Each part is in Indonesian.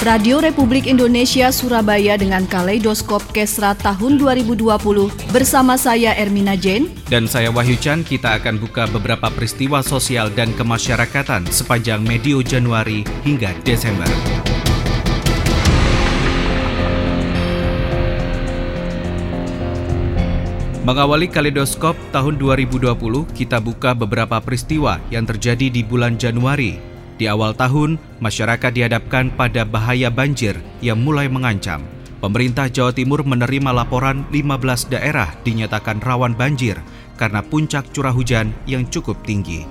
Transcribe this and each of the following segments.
Radio Republik Indonesia Surabaya dengan Kaleidoskop Kesra tahun 2020 bersama saya Ermina Jane dan saya Wahyu Chan kita akan buka beberapa peristiwa sosial dan kemasyarakatan sepanjang medio Januari hingga Desember. Mengawali Kaleidoskop tahun 2020, kita buka beberapa peristiwa yang terjadi di bulan Januari di awal tahun, masyarakat dihadapkan pada bahaya banjir yang mulai mengancam. Pemerintah Jawa Timur menerima laporan 15 daerah dinyatakan rawan banjir karena puncak curah hujan yang cukup tinggi.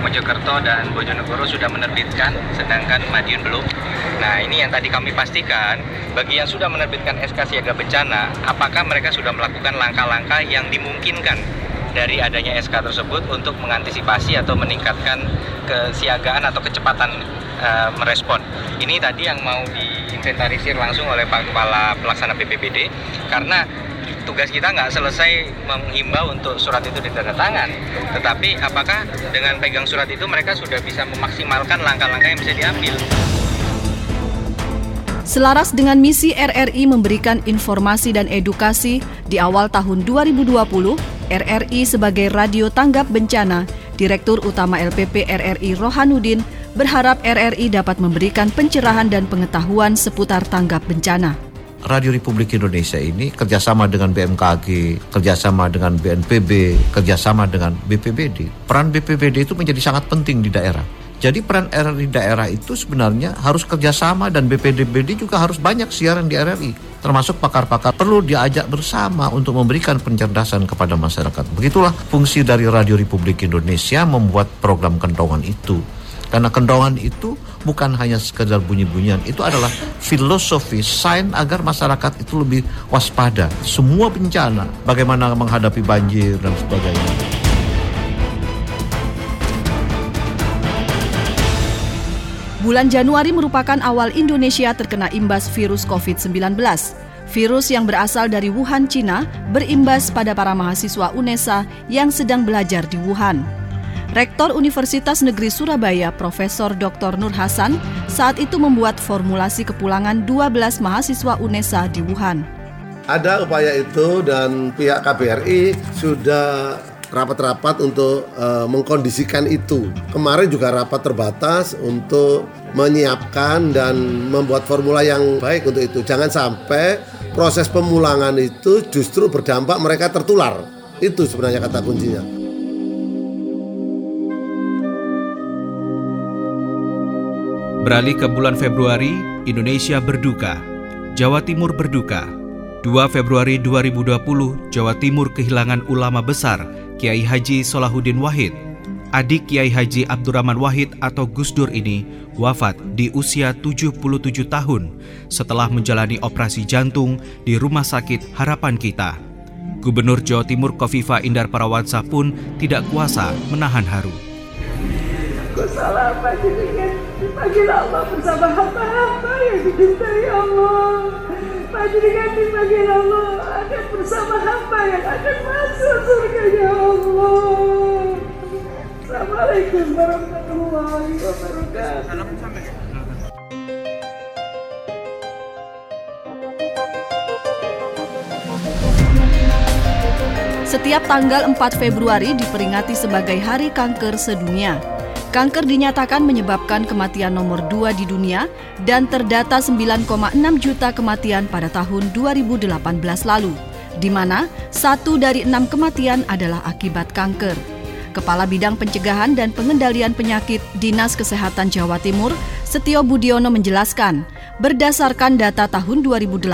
Mojokerto dan Bojonegoro sudah menerbitkan, sedangkan Madiun belum. Nah, ini yang tadi kami pastikan, bagi yang sudah menerbitkan SK siaga bencana, apakah mereka sudah melakukan langkah-langkah yang dimungkinkan dari adanya SK tersebut untuk mengantisipasi atau meningkatkan kesiagaan atau kecepatan uh, merespon. Ini tadi yang mau diinventarisir langsung oleh Pak Kepala Pelaksana BPBD karena tugas kita nggak selesai menghimbau untuk surat itu ditandatangan, tetapi apakah dengan pegang surat itu mereka sudah bisa memaksimalkan langkah-langkah yang bisa diambil. Selaras dengan misi RRI memberikan informasi dan edukasi di awal tahun 2020, RRI sebagai radio tanggap bencana, Direktur Utama LPP RRI Rohanuddin berharap RRI dapat memberikan pencerahan dan pengetahuan seputar tanggap bencana. Radio Republik Indonesia ini kerjasama dengan BMKG, kerjasama dengan BNPB, kerjasama dengan BPBD. Peran BPBD itu menjadi sangat penting di daerah jadi peran RRI daerah itu sebenarnya harus kerjasama dan BPDBD juga harus banyak siaran di RRI. Termasuk pakar-pakar perlu diajak bersama untuk memberikan pencerdasan kepada masyarakat. Begitulah fungsi dari Radio Republik Indonesia membuat program kendongan itu. Karena kendongan itu bukan hanya sekedar bunyi-bunyian, itu adalah filosofi, sains agar masyarakat itu lebih waspada. Semua bencana, bagaimana menghadapi banjir dan sebagainya. Bulan Januari merupakan awal Indonesia terkena imbas virus COVID-19. Virus yang berasal dari Wuhan, Cina, berimbas pada para mahasiswa UNESA yang sedang belajar di Wuhan. Rektor Universitas Negeri Surabaya, Profesor Dr. Nur Hasan, saat itu membuat formulasi kepulangan 12 mahasiswa UNESA di Wuhan. Ada upaya itu dan pihak KBRI sudah rapat-rapat untuk uh, mengkondisikan itu. Kemarin juga rapat terbatas untuk menyiapkan dan membuat formula yang baik untuk itu. Jangan sampai proses pemulangan itu justru berdampak mereka tertular. Itu sebenarnya kata kuncinya. Beralih ke bulan Februari, Indonesia berduka. Jawa Timur berduka. 2 Februari 2020, Jawa Timur kehilangan ulama besar Kiai Haji Solahuddin Wahid. Adik Kiai Haji Abdurrahman Wahid atau Gus Dur ini wafat di usia 77 tahun setelah menjalani operasi jantung di Rumah Sakit Harapan Kita. Gubernur Jawa Timur Kofifa Indar Parawansa pun tidak kuasa menahan haru. Allah bersama hamba-hamba yang dicintai Allah. Panjenengan dipanggil Allah akan bersama hamba yang akan masuk surganya Allah. Assalamualaikum warahmatullahi wabarakatuh. Setiap tanggal 4 Februari diperingati sebagai Hari Kanker Sedunia. Kanker dinyatakan menyebabkan kematian nomor 2 di dunia dan terdata 9,6 juta kematian pada tahun 2018 lalu, di mana satu dari enam kematian adalah akibat kanker. Kepala Bidang Pencegahan dan Pengendalian Penyakit Dinas Kesehatan Jawa Timur, Setio Budiono menjelaskan, berdasarkan data tahun 2018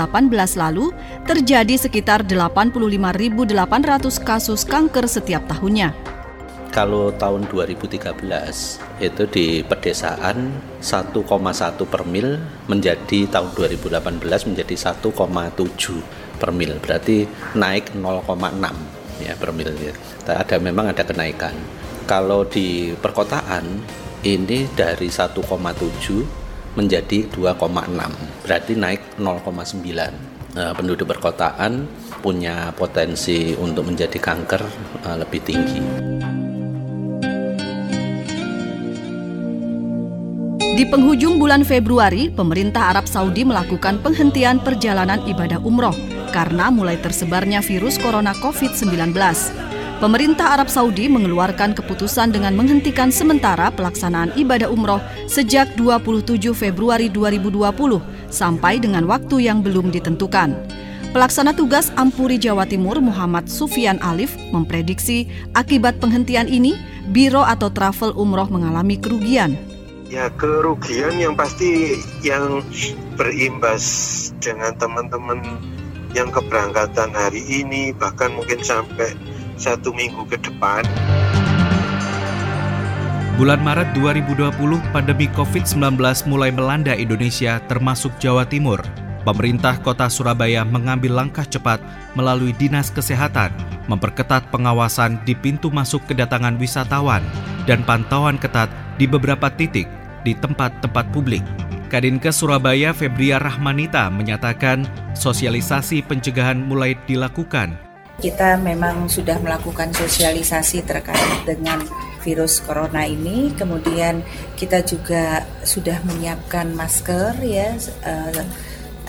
lalu, terjadi sekitar 85.800 kasus kanker setiap tahunnya kalau tahun 2013 itu di pedesaan 1,1 per mil menjadi tahun 2018 menjadi 1,7 per mil berarti naik 0,6 ya per mil ya. ada memang ada kenaikan kalau di perkotaan ini dari 1,7 menjadi 2,6 berarti naik 0,9 Nah, penduduk perkotaan punya potensi untuk menjadi kanker uh, lebih tinggi. Di penghujung bulan Februari, pemerintah Arab Saudi melakukan penghentian perjalanan ibadah umroh karena mulai tersebarnya virus corona COVID-19. Pemerintah Arab Saudi mengeluarkan keputusan dengan menghentikan sementara pelaksanaan ibadah umroh sejak 27 Februari 2020 sampai dengan waktu yang belum ditentukan. Pelaksana tugas Ampuri Jawa Timur Muhammad Sufian Alif memprediksi akibat penghentian ini, biro atau travel umroh mengalami kerugian. Ya kerugian yang pasti yang berimbas dengan teman-teman yang keberangkatan hari ini bahkan mungkin sampai satu minggu ke depan. Bulan Maret 2020, pandemi COVID-19 mulai melanda Indonesia termasuk Jawa Timur. Pemerintah kota Surabaya mengambil langkah cepat melalui Dinas Kesehatan memperketat pengawasan di pintu masuk kedatangan wisatawan dan pantauan ketat di beberapa titik di tempat-tempat publik. Kadinkes Surabaya Febria Rahmanita menyatakan sosialisasi pencegahan mulai dilakukan. Kita memang sudah melakukan sosialisasi terkait dengan virus corona ini, kemudian kita juga sudah menyiapkan masker ya, uh,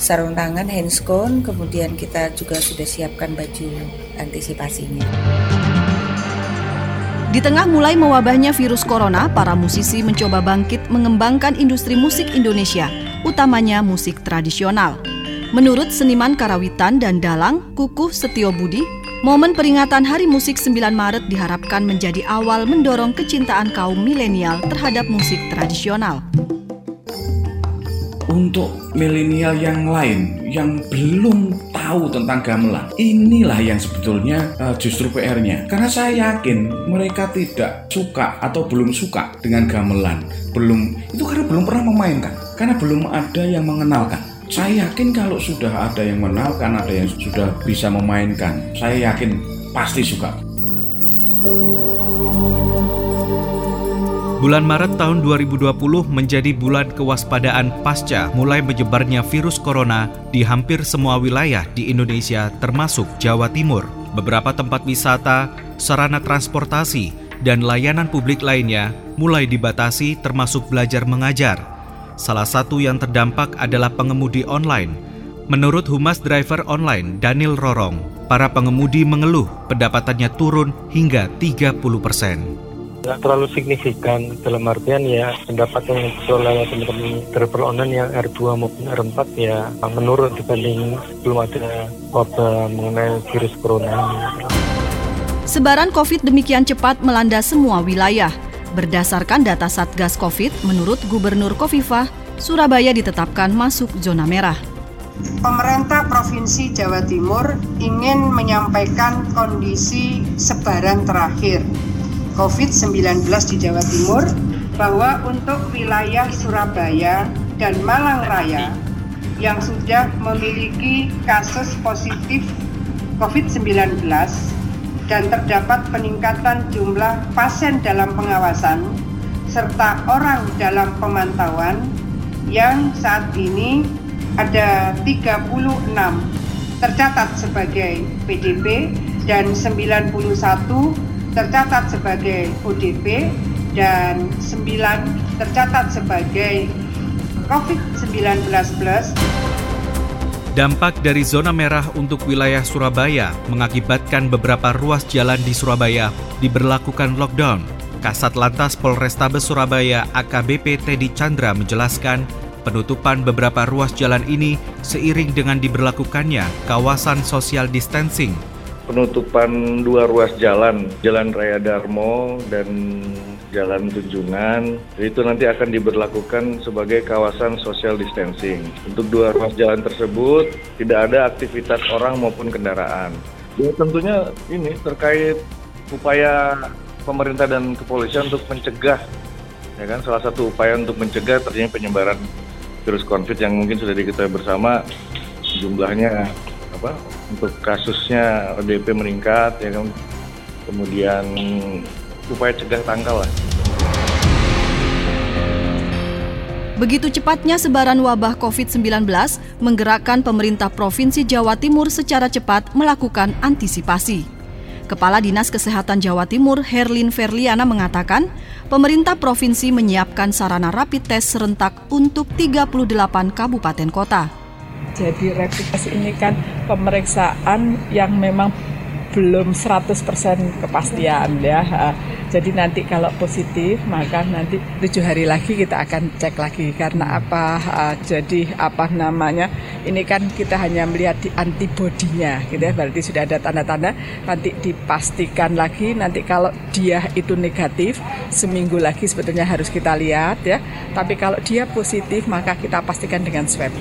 sarung tangan, handscone, kemudian kita juga sudah siapkan baju antisipasinya. Di tengah mulai mewabahnya virus corona, para musisi mencoba bangkit mengembangkan industri musik Indonesia, utamanya musik tradisional. Menurut seniman karawitan dan dalang Kukuh Setio Budi, momen peringatan Hari Musik 9 Maret diharapkan menjadi awal mendorong kecintaan kaum milenial terhadap musik tradisional untuk milenial yang lain yang belum tahu tentang gamelan. Inilah yang sebetulnya uh, justru PR-nya. Karena saya yakin mereka tidak suka atau belum suka dengan gamelan. Belum itu karena belum pernah memainkan. Karena belum ada yang mengenalkan. Saya yakin kalau sudah ada yang mengenalkan, ada yang sudah bisa memainkan, saya yakin pasti suka. Bulan Maret tahun 2020 menjadi bulan kewaspadaan pasca mulai menyebarnya virus corona di hampir semua wilayah di Indonesia termasuk Jawa Timur. Beberapa tempat wisata, sarana transportasi, dan layanan publik lainnya mulai dibatasi termasuk belajar mengajar. Salah satu yang terdampak adalah pengemudi online. Menurut Humas Driver Online Daniel Rorong, para pengemudi mengeluh pendapatannya turun hingga 30 persen nggak terlalu signifikan dalam artian ya pendapatan yang diperoleh teman-teman driver online yang R2 maupun R4 ya menurun dibanding belum ada wabah mengenai virus corona. Sebaran COVID demikian cepat melanda semua wilayah. Berdasarkan data Satgas COVID, menurut Gubernur Kofifah, Surabaya ditetapkan masuk zona merah. Pemerintah Provinsi Jawa Timur ingin menyampaikan kondisi sebaran terakhir COVID-19 di Jawa Timur bahwa untuk wilayah Surabaya dan Malang Raya yang sudah memiliki kasus positif COVID-19 dan terdapat peningkatan jumlah pasien dalam pengawasan serta orang dalam pemantauan yang saat ini ada 36 tercatat sebagai PDP dan 91 tercatat sebagai ODP dan 9 tercatat sebagai COVID-19 plus. Dampak dari zona merah untuk wilayah Surabaya mengakibatkan beberapa ruas jalan di Surabaya diberlakukan lockdown. Kasat Lantas Polrestabes Surabaya AKBP Teddy Chandra menjelaskan penutupan beberapa ruas jalan ini seiring dengan diberlakukannya kawasan social distancing penutupan dua ruas jalan, Jalan Raya Darmo dan Jalan Tunjungan. Itu nanti akan diberlakukan sebagai kawasan social distancing. Untuk dua ruas jalan tersebut tidak ada aktivitas orang maupun kendaraan. Ya tentunya ini terkait upaya pemerintah dan kepolisian untuk mencegah ya kan salah satu upaya untuk mencegah terjadinya penyebaran virus COVID yang mungkin sudah diketahui bersama jumlahnya apa untuk kasusnya ODP meningkat ya kan kemudian upaya cegah tangkal lah. Begitu cepatnya sebaran wabah COVID-19 menggerakkan pemerintah Provinsi Jawa Timur secara cepat melakukan antisipasi. Kepala Dinas Kesehatan Jawa Timur Herlin Verliana mengatakan, pemerintah provinsi menyiapkan sarana rapid test serentak untuk 38 kabupaten kota. Jadi rapid test ini kan pemeriksaan yang memang belum 100% kepastian ya. Jadi nanti kalau positif maka nanti tujuh hari lagi kita akan cek lagi karena apa? Jadi apa namanya? Ini kan kita hanya melihat di antibodinya, gitu ya. Berarti sudah ada tanda-tanda. Nanti dipastikan lagi. Nanti kalau dia itu negatif, seminggu lagi sebetulnya harus kita lihat ya. Tapi kalau dia positif maka kita pastikan dengan swab.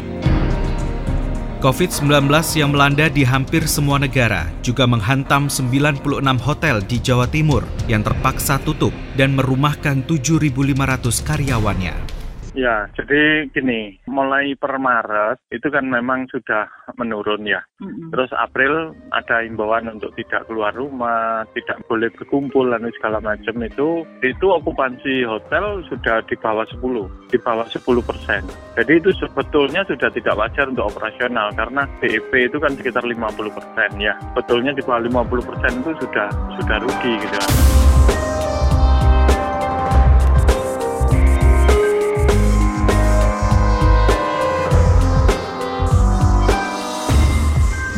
COVID-19 yang melanda di hampir semua negara juga menghantam 96 hotel di Jawa Timur yang terpaksa tutup dan merumahkan 7.500 karyawannya. Ya, jadi gini, mulai per Maret itu kan memang sudah menurun ya. Mm-hmm. Terus April ada imbauan untuk tidak keluar rumah, tidak boleh berkumpul dan segala macam itu. Itu okupansi hotel sudah di bawah 10, di bawah 10 persen. Jadi itu sebetulnya sudah tidak wajar untuk operasional karena BEP itu kan sekitar 50 persen ya. Betulnya di bawah 50 persen itu sudah sudah rugi gitu.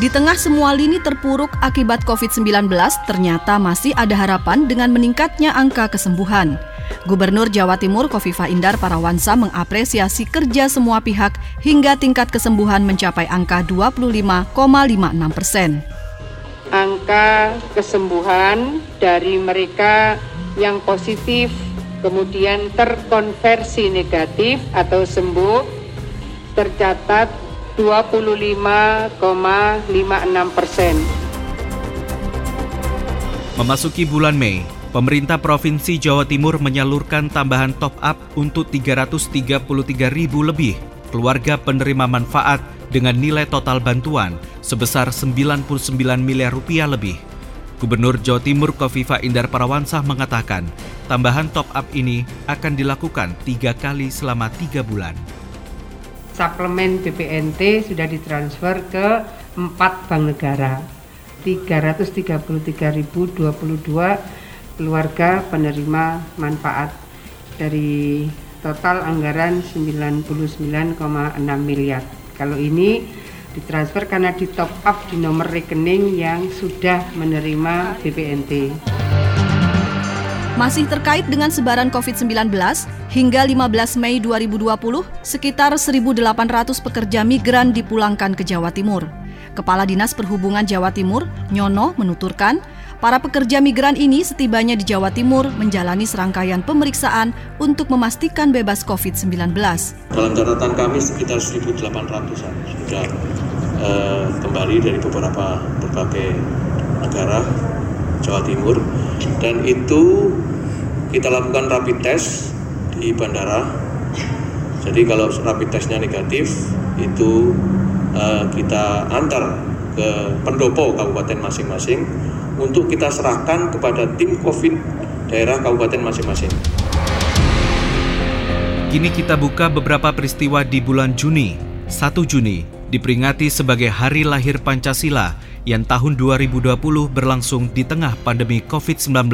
Di tengah semua lini terpuruk akibat COVID-19, ternyata masih ada harapan dengan meningkatnya angka kesembuhan. Gubernur Jawa Timur Kofifa Indar Parawansa mengapresiasi kerja semua pihak hingga tingkat kesembuhan mencapai angka 25,56 persen. Angka kesembuhan dari mereka yang positif kemudian terkonversi negatif atau sembuh tercatat 25,56 persen. Memasuki bulan Mei, pemerintah Provinsi Jawa Timur menyalurkan tambahan top up untuk 333 ribu lebih keluarga penerima manfaat dengan nilai total bantuan sebesar 99 miliar rupiah lebih. Gubernur Jawa Timur Kofifa Indar Parawansa mengatakan, tambahan top up ini akan dilakukan tiga kali selama tiga bulan suplemen BPNT sudah ditransfer ke empat bank negara. 333.022 keluarga penerima manfaat dari total anggaran 99,6 miliar. Kalau ini ditransfer karena di top up di nomor rekening yang sudah menerima BPNT. Masih terkait dengan sebaran COVID-19, hingga 15 Mei 2020, sekitar 1.800 pekerja migran dipulangkan ke Jawa Timur. Kepala Dinas Perhubungan Jawa Timur, Nyono, menuturkan, para pekerja migran ini setibanya di Jawa Timur menjalani serangkaian pemeriksaan untuk memastikan bebas COVID-19. Dalam catatan kami sekitar 1.800-an sudah uh, kembali dari beberapa berbagai negara Jawa Timur dan itu kita lakukan rapid test di bandara jadi kalau rapid testnya negatif itu uh, kita antar ke pendopo kabupaten masing-masing untuk kita serahkan kepada tim COVID daerah kabupaten masing-masing. Kini kita buka beberapa peristiwa di bulan Juni. 1 Juni diperingati sebagai Hari Lahir Pancasila yang tahun 2020 berlangsung di tengah pandemi COVID-19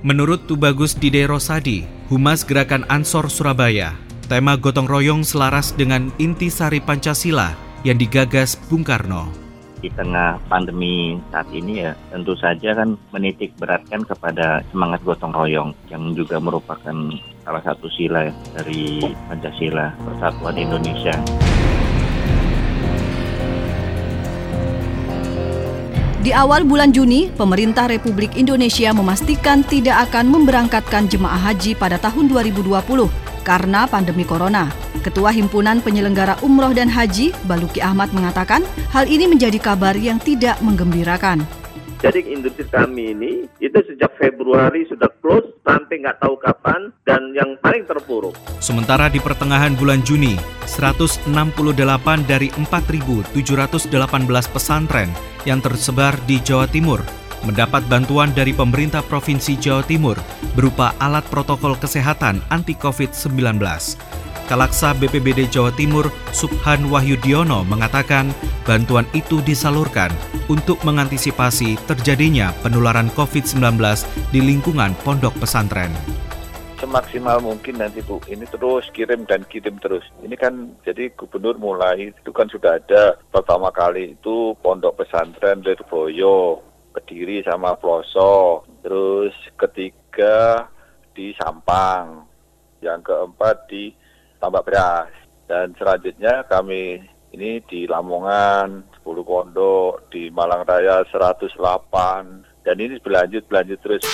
menurut Tubagus Dide Rosadi, Humas Gerakan Ansor Surabaya. Tema gotong royong selaras dengan intisari Pancasila yang digagas Bung Karno. Di tengah pandemi saat ini ya tentu saja kan menitik beratkan kepada semangat gotong royong yang juga merupakan salah satu sila dari Pancasila Persatuan Indonesia. Di awal bulan Juni, pemerintah Republik Indonesia memastikan tidak akan memberangkatkan jemaah haji pada tahun 2020 karena pandemi corona. Ketua Himpunan Penyelenggara Umroh dan Haji, Baluki Ahmad mengatakan, hal ini menjadi kabar yang tidak menggembirakan. Jadi industri kami ini itu sejak Februari sudah close sampai nggak tahu kapan dan yang paling terpuruk. Sementara di pertengahan bulan Juni, 168 dari 4.718 pesantren yang tersebar di Jawa Timur mendapat bantuan dari pemerintah Provinsi Jawa Timur berupa alat protokol kesehatan anti COVID-19. Kalaksa BPBD Jawa Timur, Subhan Wahyudiono mengatakan bantuan itu disalurkan untuk mengantisipasi terjadinya penularan COVID-19 di lingkungan pondok pesantren semaksimal mungkin nanti Bu. Ini terus kirim dan kirim terus. Ini kan jadi gubernur mulai itu kan sudah ada pertama kali itu pondok pesantren Lirboyo, Kediri sama Ploso. Terus ketiga di Sampang. Yang keempat di Tambak Beras. Dan selanjutnya kami ini di Lamongan 10 pondok, di Malang Raya 108 dan ini berlanjut berlanjut terus.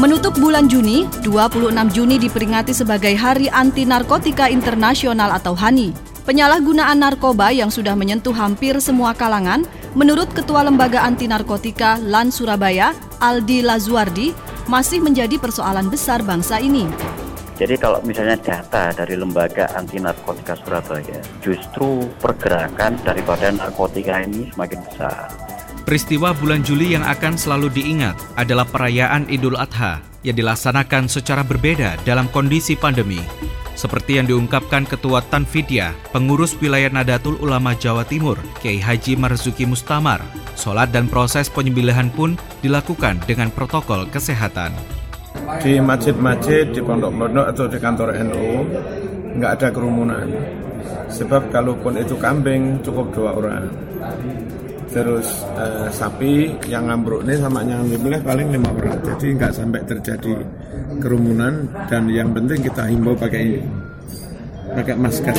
Menutup bulan Juni, 26 Juni diperingati sebagai Hari Anti Narkotika Internasional atau HANI. Penyalahgunaan narkoba yang sudah menyentuh hampir semua kalangan, menurut Ketua Lembaga Anti Narkotika LAN Surabaya, Aldi Lazuardi, masih menjadi persoalan besar bangsa ini. Jadi kalau misalnya data dari Lembaga Anti Narkotika Surabaya, justru pergerakan daripada narkotika ini semakin besar. Peristiwa bulan Juli yang akan selalu diingat adalah perayaan Idul Adha yang dilaksanakan secara berbeda dalam kondisi pandemi. Seperti yang diungkapkan Ketua Tanfidya, pengurus wilayah Nadatul Ulama Jawa Timur, Kiai Haji Marzuki Mustamar, sholat dan proses penyembelihan pun dilakukan dengan protokol kesehatan. Di masjid-masjid, di pondok-pondok atau di kantor NU, nggak ada kerumunan. Sebab kalaupun itu kambing, cukup dua orang terus uh, sapi yang ngambruk ini sama yang dibeli paling lima orang jadi nggak sampai terjadi kerumunan dan yang penting kita himbau pakai pakai masker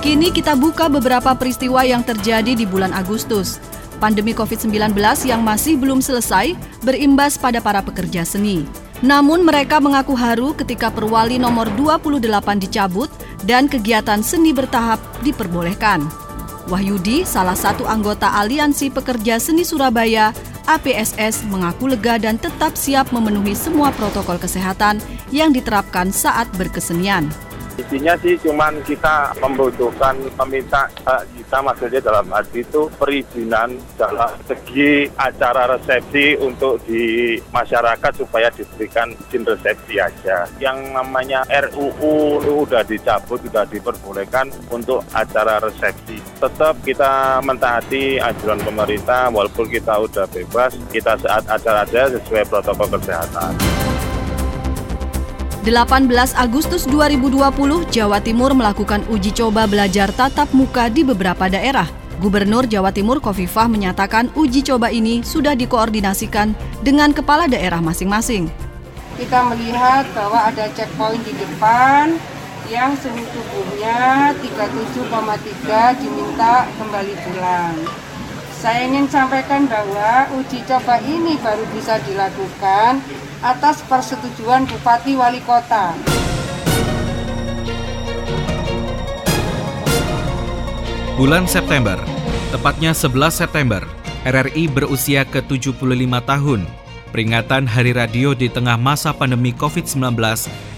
Kini kita buka beberapa peristiwa yang terjadi di bulan Agustus. Pandemi COVID-19 yang masih belum selesai berimbas pada para pekerja seni. Namun mereka mengaku haru ketika perwali nomor 28 dicabut dan kegiatan seni bertahap diperbolehkan. Wahyudi, salah satu anggota Aliansi Pekerja Seni Surabaya, APSS, mengaku lega dan tetap siap memenuhi semua protokol kesehatan yang diterapkan saat berkesenian. Intinya sih cuman kita membutuhkan meminta uh, kita maksudnya dalam arti itu perizinan dalam segi acara resepsi untuk di masyarakat supaya diberikan izin resepsi aja. Yang namanya RUU udah dicabut, sudah diperbolehkan untuk acara resepsi. Tetap kita mentaati anjuran pemerintah walaupun kita udah bebas, kita saat acara aja sesuai protokol kesehatan. 18 Agustus 2020, Jawa Timur melakukan uji coba belajar tatap muka di beberapa daerah. Gubernur Jawa Timur Kofifah menyatakan uji coba ini sudah dikoordinasikan dengan kepala daerah masing-masing. Kita melihat bahwa ada checkpoint di depan yang suhu tubuhnya 37,3 diminta kembali pulang. Saya ingin sampaikan bahwa uji coba ini baru bisa dilakukan atas persetujuan Bupati Wali Kota. Bulan September, tepatnya 11 September, RRI berusia ke-75 tahun. Peringatan Hari Radio di tengah masa pandemi COVID-19,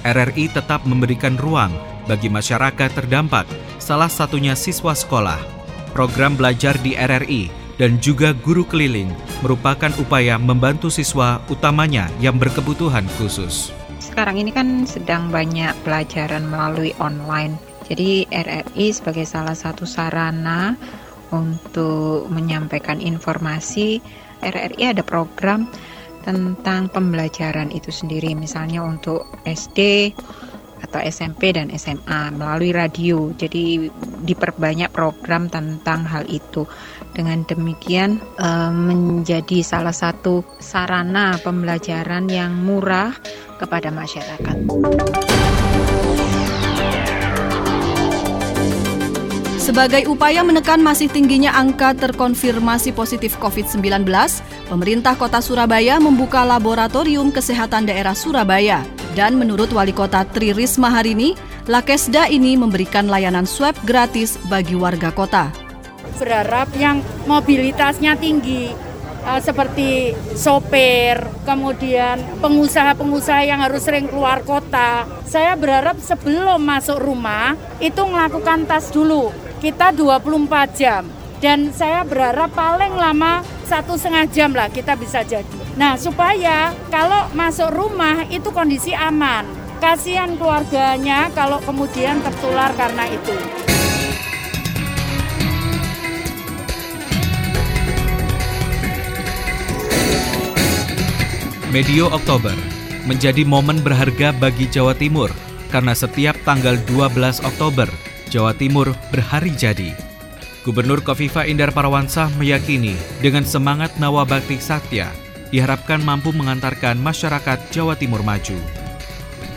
RRI tetap memberikan ruang bagi masyarakat terdampak, salah satunya siswa sekolah. Program belajar di RRI dan juga guru keliling merupakan upaya membantu siswa utamanya yang berkebutuhan khusus. Sekarang ini kan sedang banyak pelajaran melalui online. Jadi RRI sebagai salah satu sarana untuk menyampaikan informasi, RRI ada program tentang pembelajaran itu sendiri misalnya untuk SD atau SMP dan SMA melalui radio. Jadi diperbanyak program tentang hal itu. Dengan demikian eh, menjadi salah satu sarana pembelajaran yang murah kepada masyarakat. Sebagai upaya menekan masih tingginya angka terkonfirmasi positif COVID-19, pemerintah kota Surabaya membuka laboratorium kesehatan daerah Surabaya. Dan menurut Wali Kota Tri Risma hari ini, Lakesda ini memberikan layanan swab gratis bagi warga kota. Berharap yang mobilitasnya tinggi, uh, seperti sopir, kemudian pengusaha-pengusaha yang harus sering keluar kota. Saya berharap sebelum masuk rumah itu melakukan tes dulu kita 24 jam. dan saya berharap paling lama satu setengah jam lah kita bisa jadi. Nah supaya kalau masuk rumah itu kondisi aman. Kasihan keluarganya kalau kemudian tertular karena itu. Medio Oktober menjadi momen berharga bagi Jawa Timur karena setiap tanggal 12 Oktober Jawa Timur berhari jadi. Gubernur Kofifa Indar Parawansa meyakini dengan semangat Nawabakti Satya diharapkan mampu mengantarkan masyarakat Jawa Timur maju.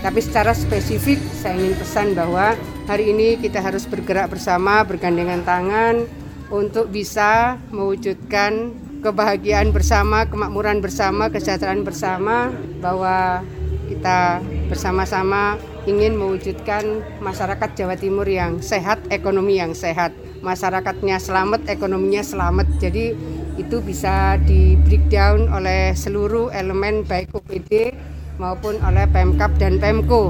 Tapi secara spesifik saya ingin pesan bahwa hari ini kita harus bergerak bersama, bergandengan tangan untuk bisa mewujudkan kebahagiaan bersama, kemakmuran bersama, kesejahteraan bersama bahwa kita bersama-sama ingin mewujudkan masyarakat Jawa Timur yang sehat, ekonomi yang sehat masyarakatnya selamat, ekonominya selamat. Jadi itu bisa di breakdown oleh seluruh elemen baik OPD maupun oleh Pemkap dan Pemko.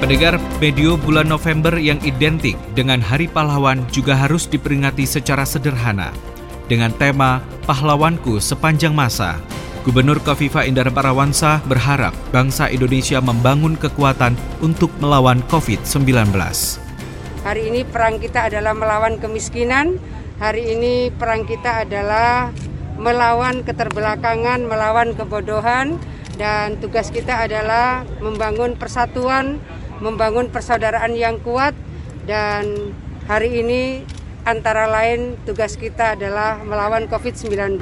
Pendengar medio bulan November yang identik dengan Hari Pahlawan juga harus diperingati secara sederhana dengan tema Pahlawanku Sepanjang Masa. Gubernur Kofifa Indar Parawansa berharap bangsa Indonesia membangun kekuatan untuk melawan COVID-19. Hari ini perang kita adalah melawan kemiskinan, hari ini perang kita adalah melawan keterbelakangan, melawan kebodohan, dan tugas kita adalah membangun persatuan, membangun persaudaraan yang kuat, dan hari ini antara lain tugas kita adalah melawan COVID-19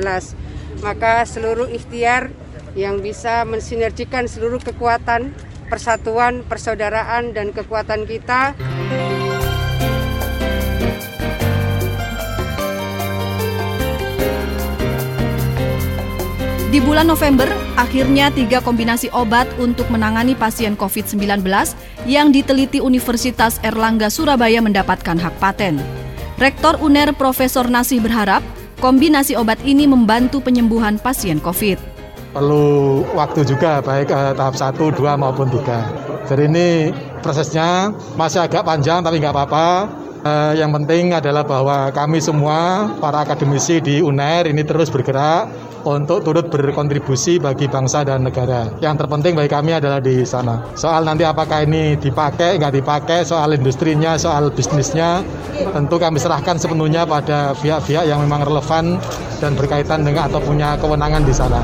maka seluruh ikhtiar yang bisa mensinergikan seluruh kekuatan, persatuan, persaudaraan, dan kekuatan kita. Di bulan November, akhirnya tiga kombinasi obat untuk menangani pasien COVID-19 yang diteliti Universitas Erlangga Surabaya mendapatkan hak paten. Rektor UNER Profesor Nasih berharap Kombinasi obat ini membantu penyembuhan pasien COVID. Perlu waktu juga baik eh, tahap 1, 2 maupun 3. Jadi ini prosesnya masih agak panjang tapi nggak apa-apa. Eh, yang penting adalah bahwa kami semua para akademisi di UNER ini terus bergerak untuk turut berkontribusi bagi bangsa dan negara. Yang terpenting bagi kami adalah di sana. Soal nanti apakah ini dipakai, nggak dipakai, soal industrinya, soal bisnisnya, tentu kami serahkan sepenuhnya pada pihak-pihak yang memang relevan dan berkaitan dengan atau punya kewenangan di sana.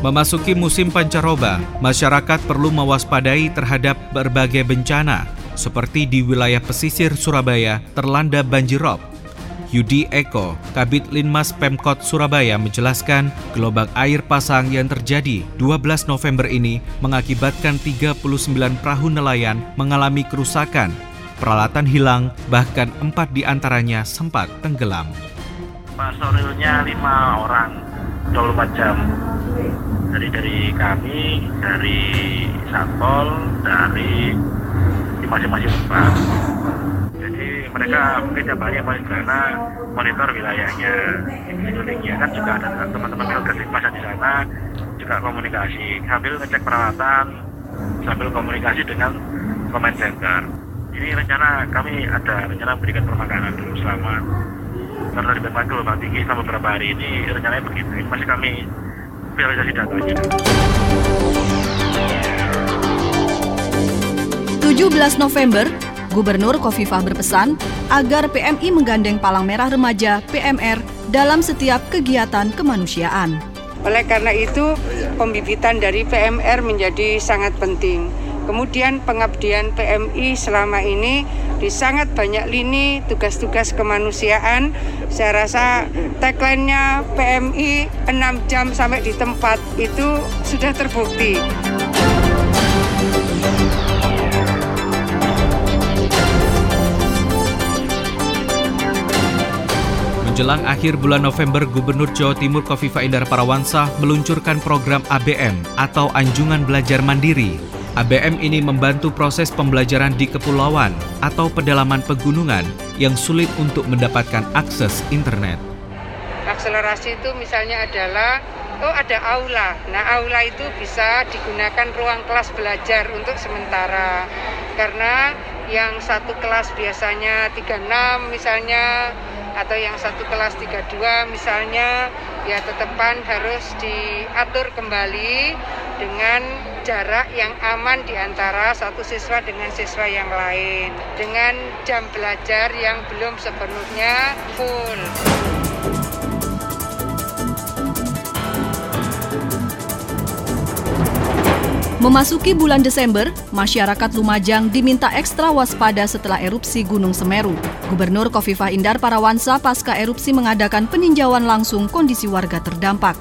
Memasuki musim pancaroba, masyarakat perlu mewaspadai terhadap berbagai bencana, seperti di wilayah pesisir Surabaya terlanda banjir rob. Yudi Eko, Kabit Linmas Pemkot Surabaya menjelaskan gelombang air pasang yang terjadi 12 November ini mengakibatkan 39 perahu nelayan mengalami kerusakan, peralatan hilang, bahkan empat di antaranya sempat tenggelam. Personilnya lima orang, 24 jam dari dari kami, dari Satpol, dari masing-masing tempat. Jadi mereka mungkin banyak paling karena monitor wilayahnya, sekelilingnya kan juga ada teman-teman geografi masa di sana juga komunikasi sambil ngecek peralatan sambil komunikasi dengan comment center. Ini rencana kami ada rencana berikan permakanan dulu selama karena di Bengkulu gelombang tinggi selama beberapa hari ini rencananya begitu. Ini masih kami realisasi datanya. 17 November, Gubernur Kofifah berpesan agar PMI menggandeng Palang Merah Remaja PMR dalam setiap kegiatan kemanusiaan. Oleh karena itu, pembibitan dari PMR menjadi sangat penting. Kemudian pengabdian PMI selama ini di sangat banyak lini tugas-tugas kemanusiaan. Saya rasa tagline-nya PMI 6 jam sampai di tempat itu sudah terbukti. Menjelang akhir bulan November, Gubernur Jawa Timur Kofifa Indar Parawansa meluncurkan program ABM atau Anjungan Belajar Mandiri ABM ini membantu proses pembelajaran di kepulauan atau pedalaman pegunungan yang sulit untuk mendapatkan akses internet. akselerasi itu misalnya adalah oh ada aula. Nah, aula itu bisa digunakan ruang kelas belajar untuk sementara. Karena yang satu kelas biasanya 36 misalnya atau yang satu kelas 32 misalnya ya tetepan harus diatur kembali dengan jarak yang aman di antara satu siswa dengan siswa yang lain dengan jam belajar yang belum sepenuhnya full. Memasuki bulan Desember, masyarakat Lumajang diminta ekstra waspada setelah erupsi Gunung Semeru. Gubernur Kofifah Indar Parawansa pasca erupsi mengadakan peninjauan langsung kondisi warga terdampak.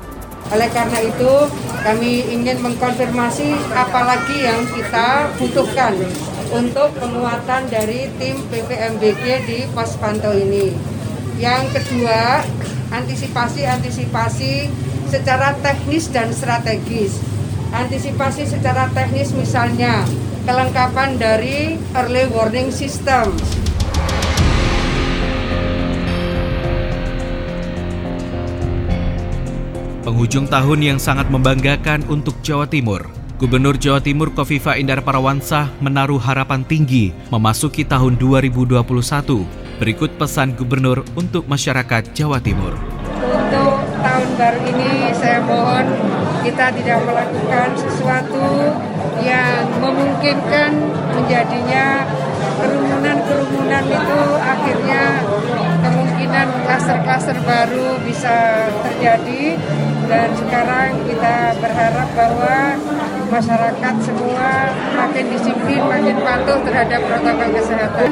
Oleh karena itu, kami ingin mengkonfirmasi apalagi yang kita butuhkan untuk penguatan dari tim PPMBG di pos pantau ini. Yang kedua, antisipasi-antisipasi secara teknis dan strategis antisipasi secara teknis misalnya kelengkapan dari early warning system. Penghujung tahun yang sangat membanggakan untuk Jawa Timur. Gubernur Jawa Timur Kofifa Indar Parawansa menaruh harapan tinggi memasuki tahun 2021. Berikut pesan gubernur untuk masyarakat Jawa Timur. Tahun baru ini saya mohon kita tidak melakukan sesuatu yang memungkinkan menjadinya kerumunan-kerumunan itu akhirnya kemungkinan klaster-klaster baru bisa terjadi dan sekarang kita berharap bahwa masyarakat semua makin disiplin, makin patuh terhadap protokol kesehatan.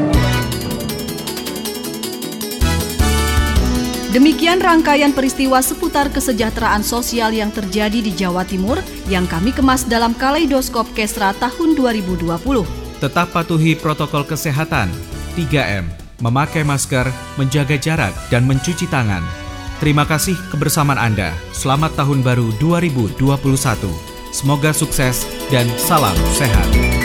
Demikian rangkaian peristiwa seputar kesejahteraan sosial yang terjadi di Jawa Timur yang kami kemas dalam Kaleidoskop Kesra tahun 2020. Tetap patuhi protokol kesehatan 3M, memakai masker, menjaga jarak, dan mencuci tangan. Terima kasih kebersamaan Anda. Selamat Tahun Baru 2021. Semoga sukses dan salam sehat.